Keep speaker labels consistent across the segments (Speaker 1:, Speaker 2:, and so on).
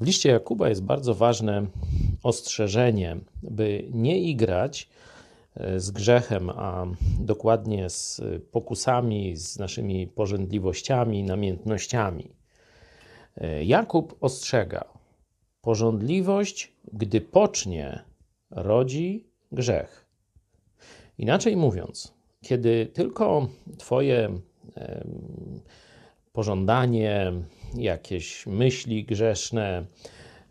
Speaker 1: W liście Jakuba jest bardzo ważne ostrzeżenie, by nie igrać e, z grzechem, a dokładnie z pokusami, z naszymi pożądliwościami, namiętnościami. E, Jakub ostrzega: Pożądliwość, gdy pocznie, rodzi grzech. Inaczej mówiąc, kiedy tylko Twoje pożądanie, jakieś myśli grzeszne,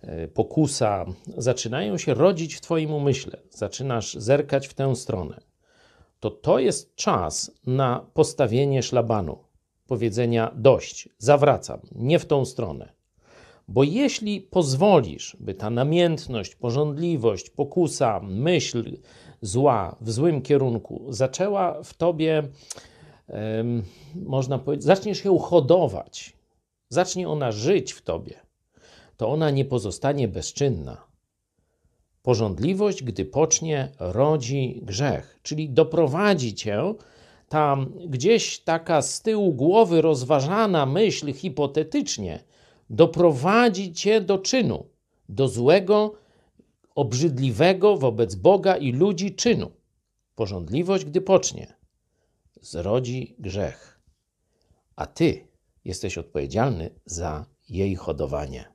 Speaker 1: e, pokusa zaczynają się rodzić w Twoim umyśle, zaczynasz zerkać w tę stronę, to to jest czas na postawienie szlabanu, powiedzenia dość, zawracam, nie w tą stronę. Bo jeśli pozwolisz, by ta namiętność, pożądliwość, pokusa, myśl zła w złym kierunku zaczęła w tobie, można powiedzieć, zaczniesz ją hodować, zacznie ona żyć w tobie, to ona nie pozostanie bezczynna. Pożądliwość, gdy pocznie, rodzi grzech, czyli doprowadzi cię tam gdzieś taka z tyłu głowy rozważana myśl hipotetycznie, doprowadzi cię do czynu, do złego, obrzydliwego wobec Boga i ludzi czynu. Pożądliwość, gdy pocznie, zrodzi grzech, a ty jesteś odpowiedzialny za jej hodowanie.